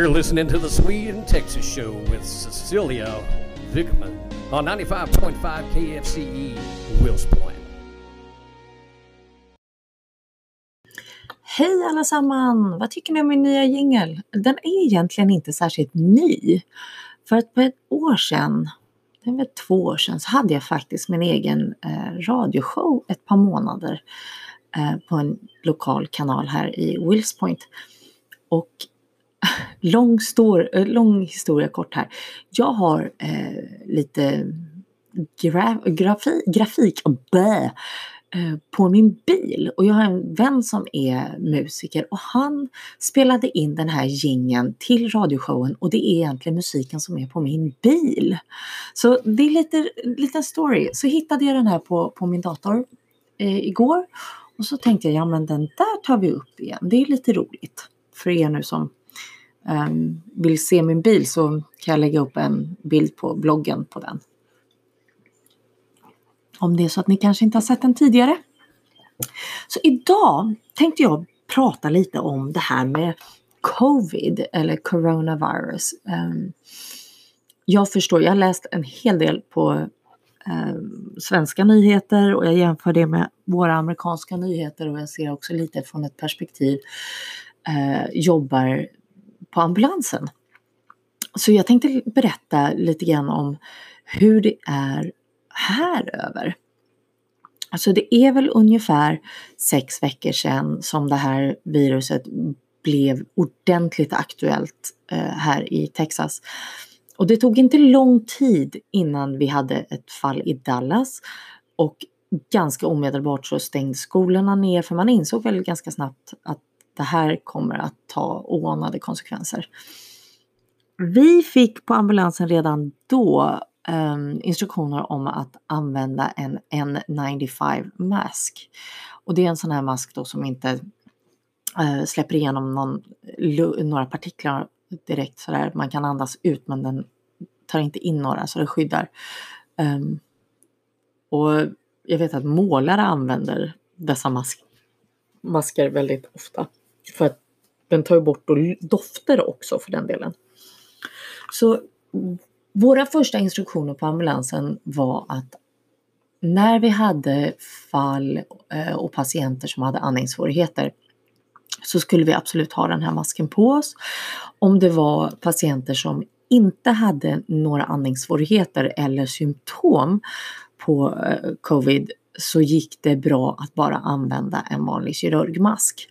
You're listening to the Sweden Texas Show with Cecilia Vickman on 95.5 KFCE Wills Point. Hej allesamman! Vad tycker ni om min nya jingel? Den är egentligen inte särskilt ny. För att på ett år sedan, det var två år sedan, så hade jag faktiskt min egen eh, radioshow ett par månader eh, på en lokal kanal här i Wills Point. Och lång, stor, eh, lång historia kort här. Jag har eh, lite gra, grafi, grafik bä, eh, på min bil och jag har en vän som är musiker och han spelade in den här gingen till radioshowen och det är egentligen musiken som är på min bil. Så det är lite liten story. Så hittade jag den här på, på min dator eh, igår och så tänkte jag, ja men den där tar vi upp igen. Det är lite roligt för er nu som Ehm, vill se min bil så kan jag lägga upp en bild på bloggen på den. Om det är så att ni kanske inte har sett den tidigare. Så idag tänkte jag prata lite om det här med covid eller coronavirus. Ehm, jag förstår, jag har läst en hel del på ehm, svenska nyheter och jag jämför det med våra amerikanska nyheter och jag ser också lite från ett perspektiv eh, jobbar på ambulansen. Så jag tänkte berätta lite grann om hur det är här över. Alltså det är väl ungefär sex veckor sedan som det här viruset blev ordentligt aktuellt eh, här i Texas. Och det tog inte lång tid innan vi hade ett fall i Dallas och ganska omedelbart så stängde skolorna ner för man insåg väl ganska snabbt att det här kommer att ta oanade konsekvenser. Vi fick på ambulansen redan då um, instruktioner om att använda en N95 mask. Och det är en sån här mask då som inte uh, släpper igenom någon, några partiklar direkt sådär. Man kan andas ut men den tar inte in några så det skyddar. Um, och jag vet att målare använder dessa mask masker väldigt ofta. För att den tar ju bort dofter också för den delen. Så våra första instruktioner på ambulansen var att när vi hade fall eh, och patienter som hade andningssvårigheter så skulle vi absolut ha den här masken på oss. Om det var patienter som inte hade några andningssvårigheter eller symptom på eh, covid så gick det bra att bara använda en vanlig kirurgmask.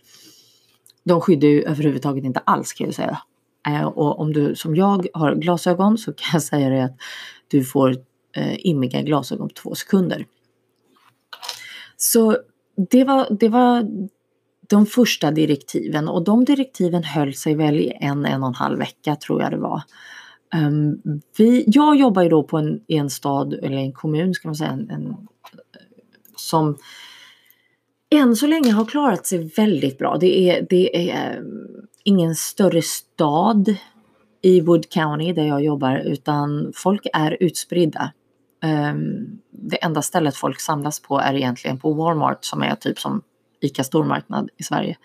De skyddar ju överhuvudtaget inte alls kan jag säga. Eh, och om du som jag har glasögon så kan jag säga dig att du får eh, immiga glasögon på två sekunder. Så det var, det var de första direktiven och de direktiven höll sig väl i en, en och en halv vecka tror jag det var. Um, vi, jag jobbar ju då på en, i en stad eller en kommun ska man säga en, en, som än så länge har klarat sig väldigt bra. Det är, det är ehm, ingen större stad i Wood County där jag jobbar utan folk är utspridda. Ehm, det enda stället folk samlas på är egentligen på Walmart som är typ som ICA stormarknad i Sverige.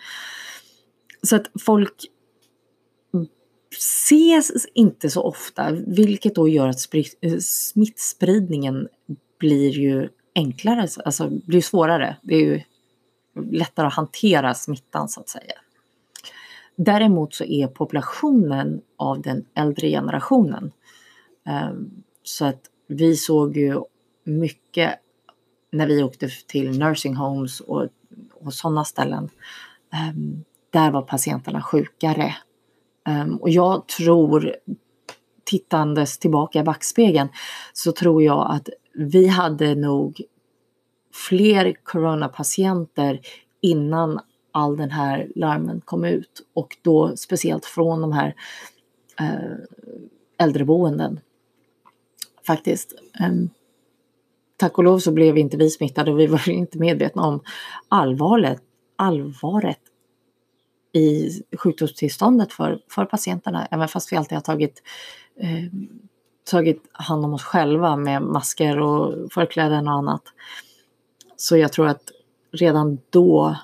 Så att folk ses inte så ofta, vilket då gör att smittspridningen blir ju enklare, alltså, alltså blir svårare. Det är ju lättare att hantera smittan så att säga. Däremot så är populationen av den äldre generationen ehm, så att vi såg ju mycket när vi åkte till nursing homes och, och sådana ställen. Ehm, där var patienterna sjukare ehm, och jag tror, tittandes tillbaka i backspegeln, så tror jag att vi hade nog fler coronapatienter innan all den här larmen kom ut och då speciellt från de här eh, äldreboenden. Faktiskt. Ehm, tack och lov så blev inte vi smittade och vi var inte medvetna om allvaret, allvaret i sjukdomstillståndet för, för patienterna, även fast vi alltid har tagit, eh, tagit hand om oss själva med masker och förkläden och annat. Så jag tror att redan då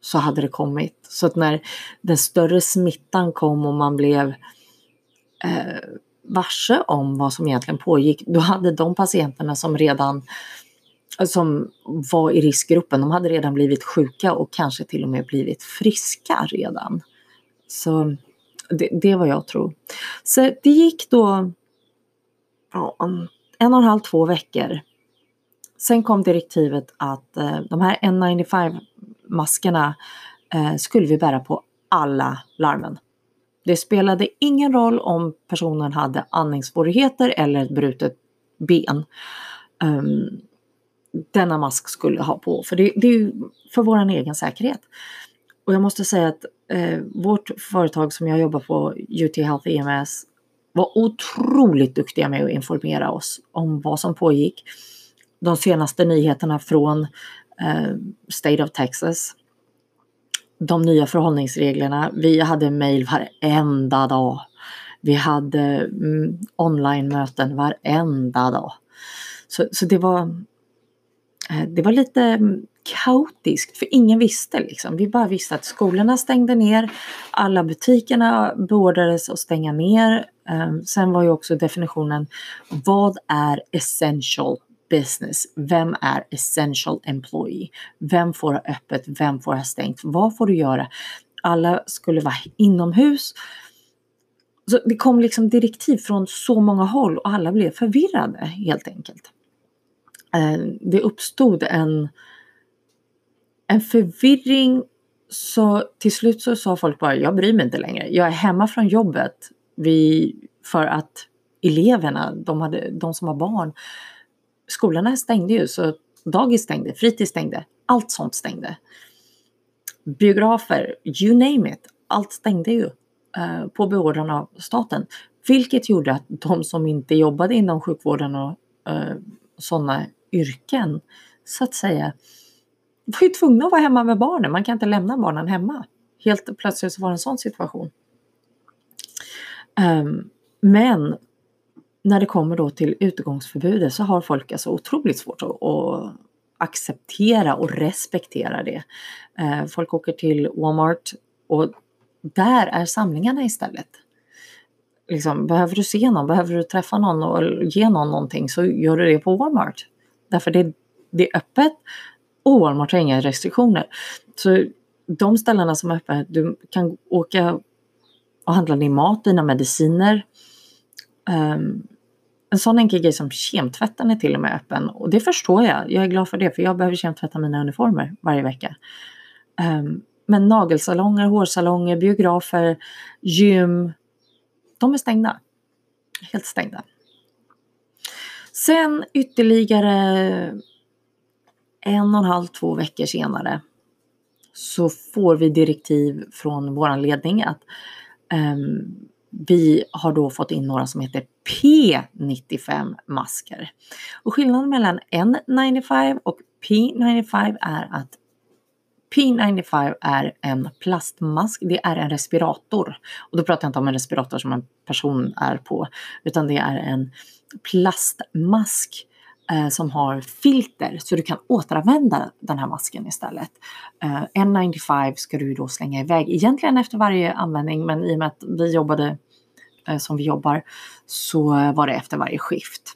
så hade det kommit. Så att när den större smittan kom och man blev eh, varse om vad som egentligen pågick, då hade de patienterna som redan som var i riskgruppen, de hade redan blivit sjuka och kanske till och med blivit friska redan. Så det, det är vad jag tror. Så det gick då ja, en och en halv, två veckor. Sen kom direktivet att eh, de här N95-maskerna eh, skulle vi bära på alla larmen. Det spelade ingen roll om personen hade andningssvårigheter eller ett brutet ben. Um, denna mask skulle ha på, för det, det är ju för vår egen säkerhet. Och jag måste säga att eh, vårt företag som jag jobbar på, UT Health EMS, var otroligt duktiga med att informera oss om vad som pågick. De senaste nyheterna från eh, State of Texas. De nya förhållningsreglerna. Vi hade mejl varenda dag. Vi hade mm, online-möten varenda dag. Så, så det var eh, det var lite mm, kaotiskt för ingen visste liksom. Vi bara visste att skolorna stängde ner, alla butikerna beordrades att stänga ner. Ehm, sen var ju också definitionen, vad är essential business? Vem är essential employee? Vem får ha öppet? Vem får ha stängt? Vad får du göra? Alla skulle vara inomhus. Så det kom liksom direktiv från så många håll och alla blev förvirrade helt enkelt. Eh, det uppstod en en förvirring så till slut så sa folk bara, jag bryr mig inte längre. Jag är hemma från jobbet vi, för att eleverna, de, hade, de som har barn, skolorna stängde ju så dagis stängde, fritids stängde, allt sånt stängde. Biografer, you name it, allt stängde ju eh, på beordran av staten. Vilket gjorde att de som inte jobbade inom sjukvården och eh, sådana yrken så att säga var ju tvungna att vara hemma med barnen. Man kan inte lämna barnen hemma. Helt plötsligt så var det en sån situation. Um, men när det kommer då till utegångsförbudet så har folk alltså otroligt svårt att, att acceptera och respektera det. Eh, folk åker till Walmart och där är samlingarna istället. Liksom, behöver du se någon, behöver du träffa någon och ge någon någonting så gör du det på Walmart. Därför det, det är öppet, och Walmart har inga restriktioner. Så de ställena som är öppna, du kan åka och handla din mat, dina mediciner. Um, en sån enkel grej som kemtvätten är till och med öppen och det förstår jag. Jag är glad för det för jag behöver kemtvätta mina uniformer varje vecka. Um, men nagelsalonger, hårsalonger, biografer, gym, de är stängda. Helt stängda. Sen ytterligare en och en halv, två veckor senare så får vi direktiv från vår ledning att um, vi har då fått in några som heter P95 masker. Och skillnaden mellan N95 och P95 är att P95 är en plastmask, det är en respirator. Och då pratar jag inte om en respirator som en person är på, utan det är en plastmask eh, Eh, som har filter så du kan återanvända den här masken istället. Eh, N95 ska du då slänga iväg egentligen efter varje användning men i och med att vi jobbade eh, som vi jobbar så var det efter varje skift.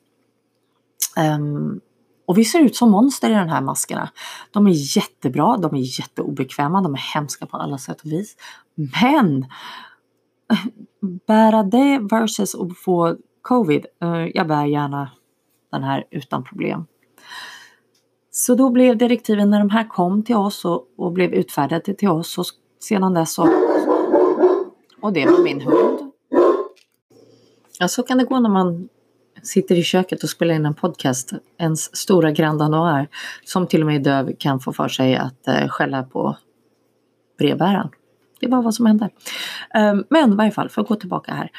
Um, och vi ser ut som monster i de här maskerna. De är jättebra, de är jätteobekväma, de är hemska på alla sätt och vis. Men eh, bära det versus att få covid, uh, jag bär gärna den här utan problem. Så då blev direktiven när de här kom till oss och, och blev utfärdade till oss och sedan dess så... Och det var min hund. Ja, så kan det gå när man sitter i köket och spelar in en podcast. Ens stora Grand Noir som till och med är döv kan få för sig att eh, skälla på brevbäraren. Det var vad som hände. Um, men i varje fall, för att gå tillbaka här.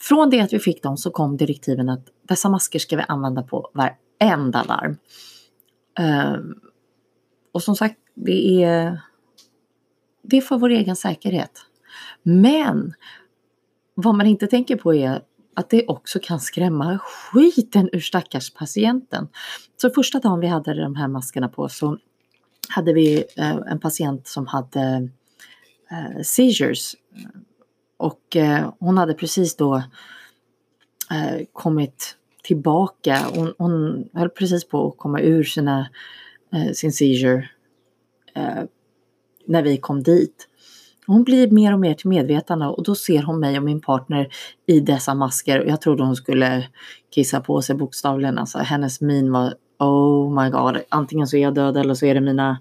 Från det att vi fick dem så kom direktiven att dessa masker ska vi använda på varenda larm. Um, och som sagt, det är, det är för vår egen säkerhet. Men vad man inte tänker på är att det också kan skrämma skiten ur stackars patienten. Så första dagen vi hade de här maskerna på så hade vi eh, en patient som hade eh, seizures. Och eh, hon hade precis då eh, kommit tillbaka. Hon, hon höll precis på att komma ur sina, eh, sin seizure eh, när vi kom dit. Hon blir mer och mer till medvetande och då ser hon mig och min partner i dessa masker och jag trodde hon skulle kissa på sig bokstavligen. Alltså hennes min var oh my god, antingen så är jag död eller så är det mina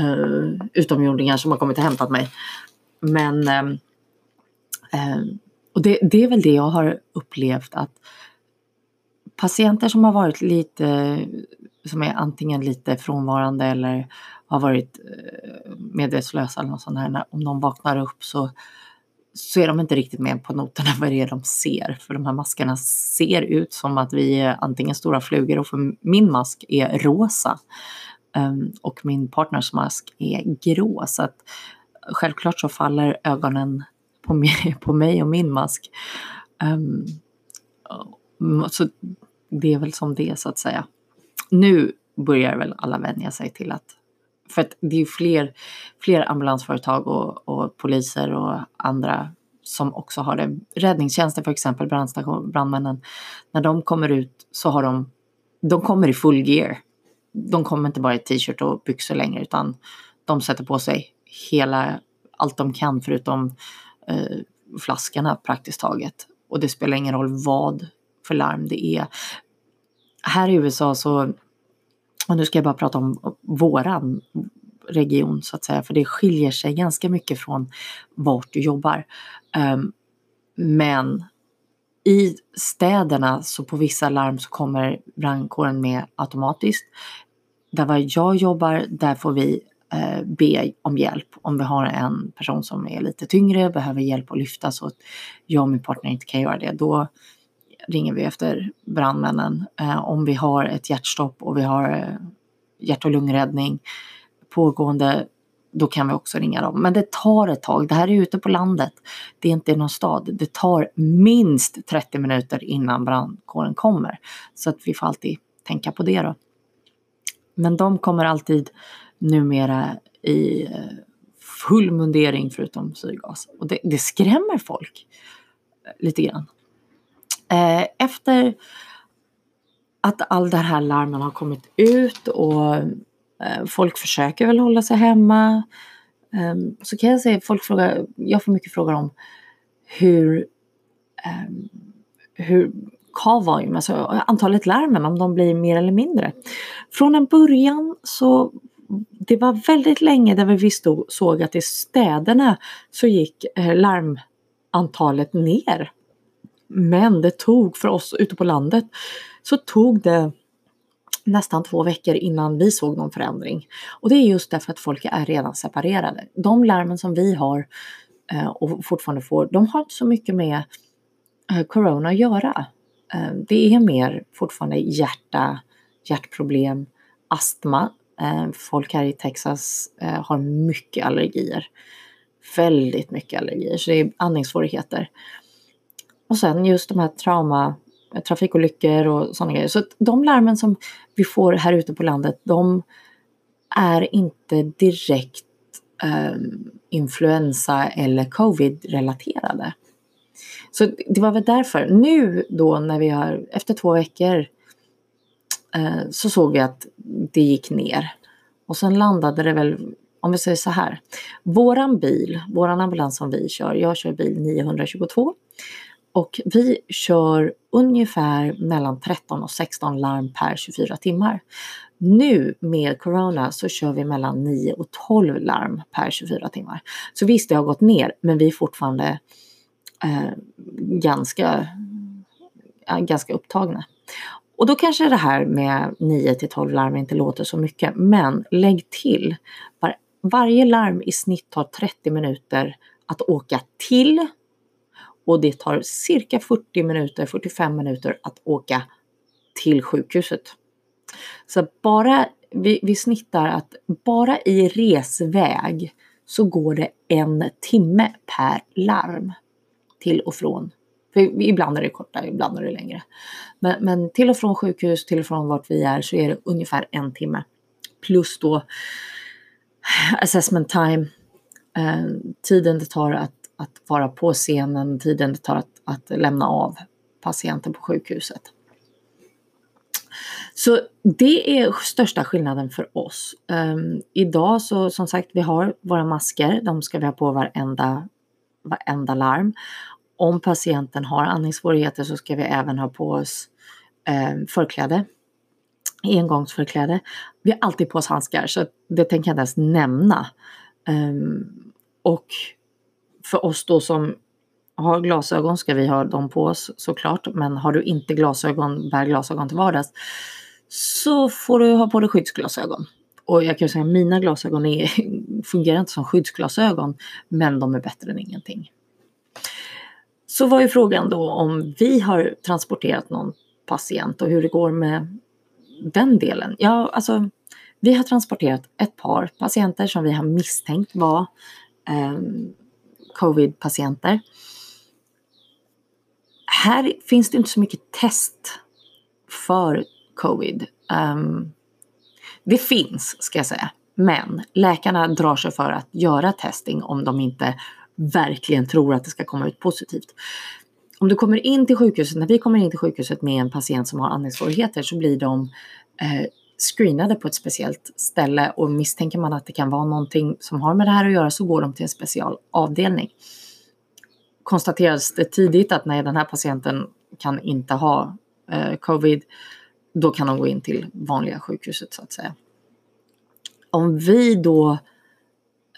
uh, utomjordingar som har kommit och hämtat mig. Men uh, Ehm, och det, det, är väl det jag har upplevt att patienter som har varit lite, som är antingen lite frånvarande eller har varit eh, medvetslösa eller något sånt här, om de vaknar upp så så är de inte riktigt med på noterna vad det är de ser. För de här maskerna ser ut som att vi är antingen stora flugor och för min mask är rosa. Ehm, och min partners mask är grå. Så att självklart så faller ögonen på mig, på mig och min mask. Um, så det är väl som det är så att säga. Nu börjar väl alla vänja sig till att för att det är fler, fler ambulansföretag och, och poliser och andra som också har det. Räddningstjänsten för exempel, brandstation, brandmännen, när de kommer ut så har de, de kommer i full gear. De kommer inte bara i t-shirt och byxor längre utan de sätter på sig hela, allt de kan förutom Eh, flaskorna praktiskt taget. Och det spelar ingen roll vad för larm det är. Här i USA så och nu ska jag bara prata om våran region så att säga, för det skiljer sig ganska mycket från vart du jobbar. Um, men i städerna så på vissa larm så kommer brandkåren med automatiskt. Där var jag jobbar, där får vi Eh, be om hjälp. Om vi har en person som är lite tyngre, behöver hjälp att lyfta så att jag och min partner inte kan göra det, då ringer vi efter brandmännen. Eh, om vi har ett hjärtstopp och vi har eh, hjärt och lungräddning pågående, då kan vi också ringa dem. Men det tar ett tag. Det här är ute på landet. Det är inte i någon stad. Det tar minst 30 minuter innan brandkåren kommer. Så att vi får alltid tänka på det då. Men de kommer alltid numera i eh, full mundering förutom syrgas. Och det, det skrämmer folk lite grann. Eh, efter att all det här larmen har kommit ut och eh, folk försöker väl hålla sig hemma. Ehm, så kan jag säga, folk frågar, jag får mycket frågor om hur, ehm, hur call volume, alltså antalet larmen, om de blir mer eller mindre. Från en början så det var väldigt länge där vi stod, såg att i städerna så gick eh, larmantalet ner men det tog för oss ute på landet så tog det nästan två veckor innan vi såg någon förändring. Och det är just därför att folk är redan separerade. De larmen som vi har eh, och fortfarande får, de har inte så mycket med eh, corona att göra. Det är mer fortfarande hjärta, hjärtproblem, astma. Eh, folk här i Texas eh, har mycket allergier. Väldigt mycket allergier, så det är andningssvårigheter. Och sen just de här trauma, eh, trafikolyckor och sådana grejer. Så att de larmen som vi får här ute på landet, de är inte direkt eh, influensa eller covid-relaterade. Så det var väl därför. Nu då när vi har, efter två veckor, Eh, så såg vi att det gick ner. Och sen landade det väl, om vi säger så här. Våran bil, våran ambulans som vi kör, jag kör bil 922 och vi kör ungefär mellan 13 och 16 larm per 24 timmar. Nu med Corona så kör vi mellan 9 och 12 larm per 24 timmar. Så visst, det har gått ner, men vi är fortfarande eh, ganska, ganska upptagna. Och då kanske det här med 9 till 12 larm inte låter så mycket, men lägg till var, varje larm i snitt tar 30 minuter att åka till och det tar cirka 40 minuter, 45 minuter att åka till sjukhuset. Så bara, vi, vi snittar att bara i resväg så går det en timme per larm till och från. För ibland är det kortare, ibland är det längre. Men, men till och från sjukhus, till och från vart vi är så är det ungefär en timme plus då assessment time, eh, tiden det tar att, att vara på scenen, tiden det tar att, att lämna av patienten på sjukhuset. Så det är största skillnaden för oss. Um, idag så som sagt, vi har våra masker. De ska vi ha på varenda, varenda larm. Om patienten har andningssvårigheter så ska vi även ha på oss eh, förkläde. Engångsförkläde. Vi har alltid på oss handskar så det tänker jag inte ens nämna. Um, och för oss då som har glasögon ska vi ha dem på oss såklart. Men har du inte glasögon, bär glasögon till vardags så får du ha på dig skyddsglasögon. Och jag kan säga att mina glasögon är, fungerar inte som skyddsglasögon, men de är bättre än ingenting. Så var ju frågan då om vi har transporterat någon patient och hur det går med den delen. Ja, alltså vi har transporterat ett par patienter som vi har misstänkt var eh, covid-patienter. Här finns det inte så mycket test för covid. Um, det finns, ska jag säga. Men läkarna drar sig för att göra testing om de inte verkligen tror att det ska komma ut positivt. Om du kommer in till sjukhuset, när vi kommer in till sjukhuset med en patient som har andningssvårigheter så blir de eh, screenade på ett speciellt ställe och misstänker man att det kan vara någonting som har med det här att göra så går de till en specialavdelning. Konstateras det tidigt att nej, den här patienten kan inte ha eh, covid då kan de gå in till vanliga sjukhuset så att säga. Om vi då,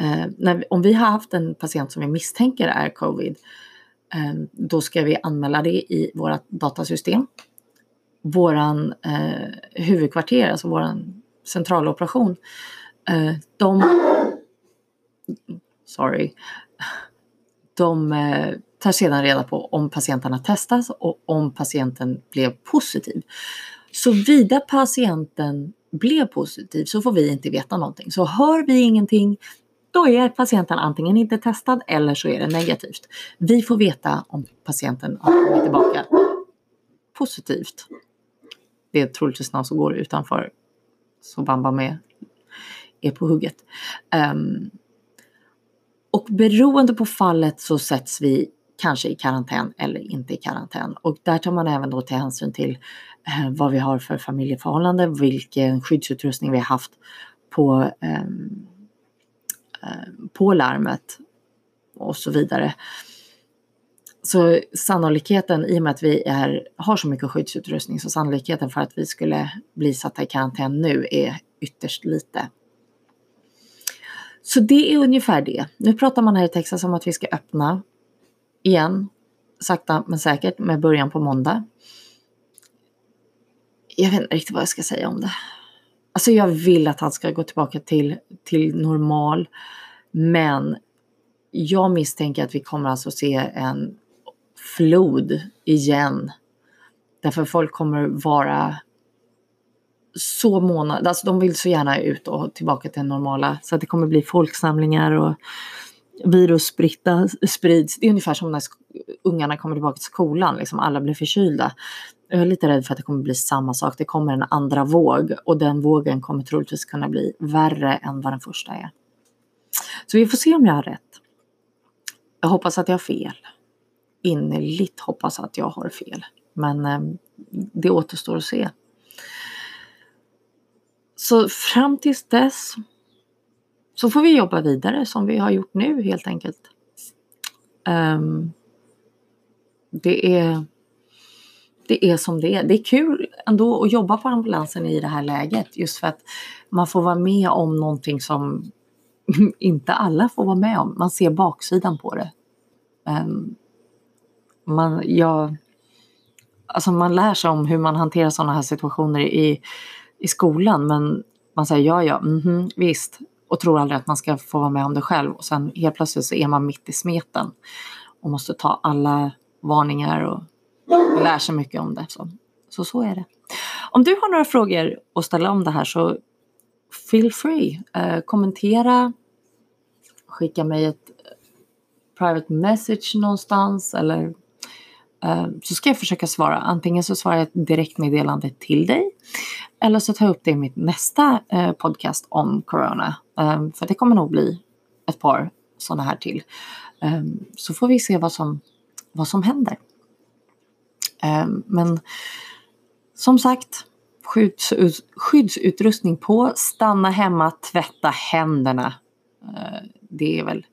eh, när, om vi har haft en patient som vi misstänker är covid, eh, då ska vi anmäla det i vårt datasystem. Våran eh, huvudkvarter, alltså våran centraloperation, eh, de, sorry, de eh, tar sedan reda på om patienten har testats och om patienten blev positiv. Såvida patienten blev positiv så får vi inte veta någonting. Så hör vi ingenting, då är patienten antingen inte testad eller så är det negativt. Vi får veta om patienten har kommit tillbaka positivt. Det är troligtvis någon som går utanför så Bamba med är på hugget. Um, och beroende på fallet så sätts vi kanske i karantän eller inte i karantän. Och där tar man även då till hänsyn till eh, vad vi har för familjeförhållande, vilken skyddsutrustning vi har haft på, eh, Eh, på larmet och så vidare. Så sannolikheten, i och med att vi är, har så mycket skyddsutrustning, så sannolikheten för att vi skulle bli satta i karantän nu är ytterst lite. Så det är ungefär det. Nu pratar man här i Texas om att vi ska öppna igen, sakta men säkert, med början på måndag. Jag vet inte riktigt vad jag ska säga om det. Alltså jag vill att han ska gå tillbaka till, till normal. Men jag misstänker att vi kommer alltså se en flod igen. Därför folk kommer vara så måna, alltså de vill så gärna ut och tillbaka till det normala. Så att det kommer bli folksamlingar och virus sprids. Det är ungefär som när ungarna kommer tillbaka till skolan, liksom alla blir förkylda. Jag är lite rädd för att det kommer bli samma sak. Det kommer en andra våg och den vågen kommer troligtvis kunna bli värre än vad den första är. Så vi får se om jag har rätt. Jag hoppas att jag har fel. Innerligt hoppas att jag har fel. Men eh, det återstår att se. Så fram tills dess så får vi jobba vidare som vi har gjort nu helt enkelt. Um, det, är, det är som det är. Det är kul ändå att jobba på ambulansen i det här läget just för att man får vara med om någonting som inte alla får vara med om. Man ser baksidan på det. Ehm, man, ja, alltså man lär sig om hur man hanterar sådana här situationer i, i skolan men man säger ja, ja, mm -hmm, visst, och tror aldrig att man ska få vara med om det själv och sen helt plötsligt så är man mitt i smeten och måste ta alla varningar och lär sig mycket om det. Så, så, så är det. Om du har några frågor att ställa om det här så feel free. Eh, kommentera, skicka mig ett eh, private message någonstans eller eh, så ska jag försöka svara. Antingen så svarar jag ett direktmeddelande till dig eller så tar jag upp det i mitt nästa eh, podcast om corona. Eh, för det kommer nog bli ett par sådana här till. Eh, så får vi se vad som, vad som händer. Eh, men som sagt, skyddsutrustning på, stanna hemma, tvätta händerna. Eh, det är väl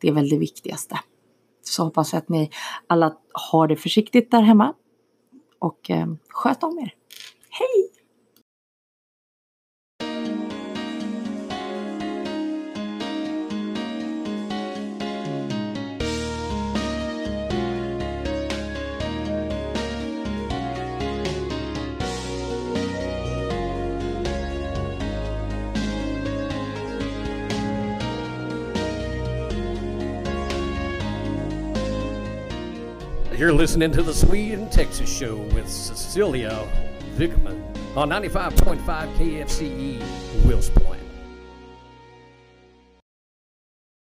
det, är väl det viktigaste. Så hoppas jag att ni alla har det försiktigt där hemma och eh, sköt om er. Hej! You're listening to the Sweden Texas Show with Cecilia Vickman on 95.5 KFCE, Wills Point.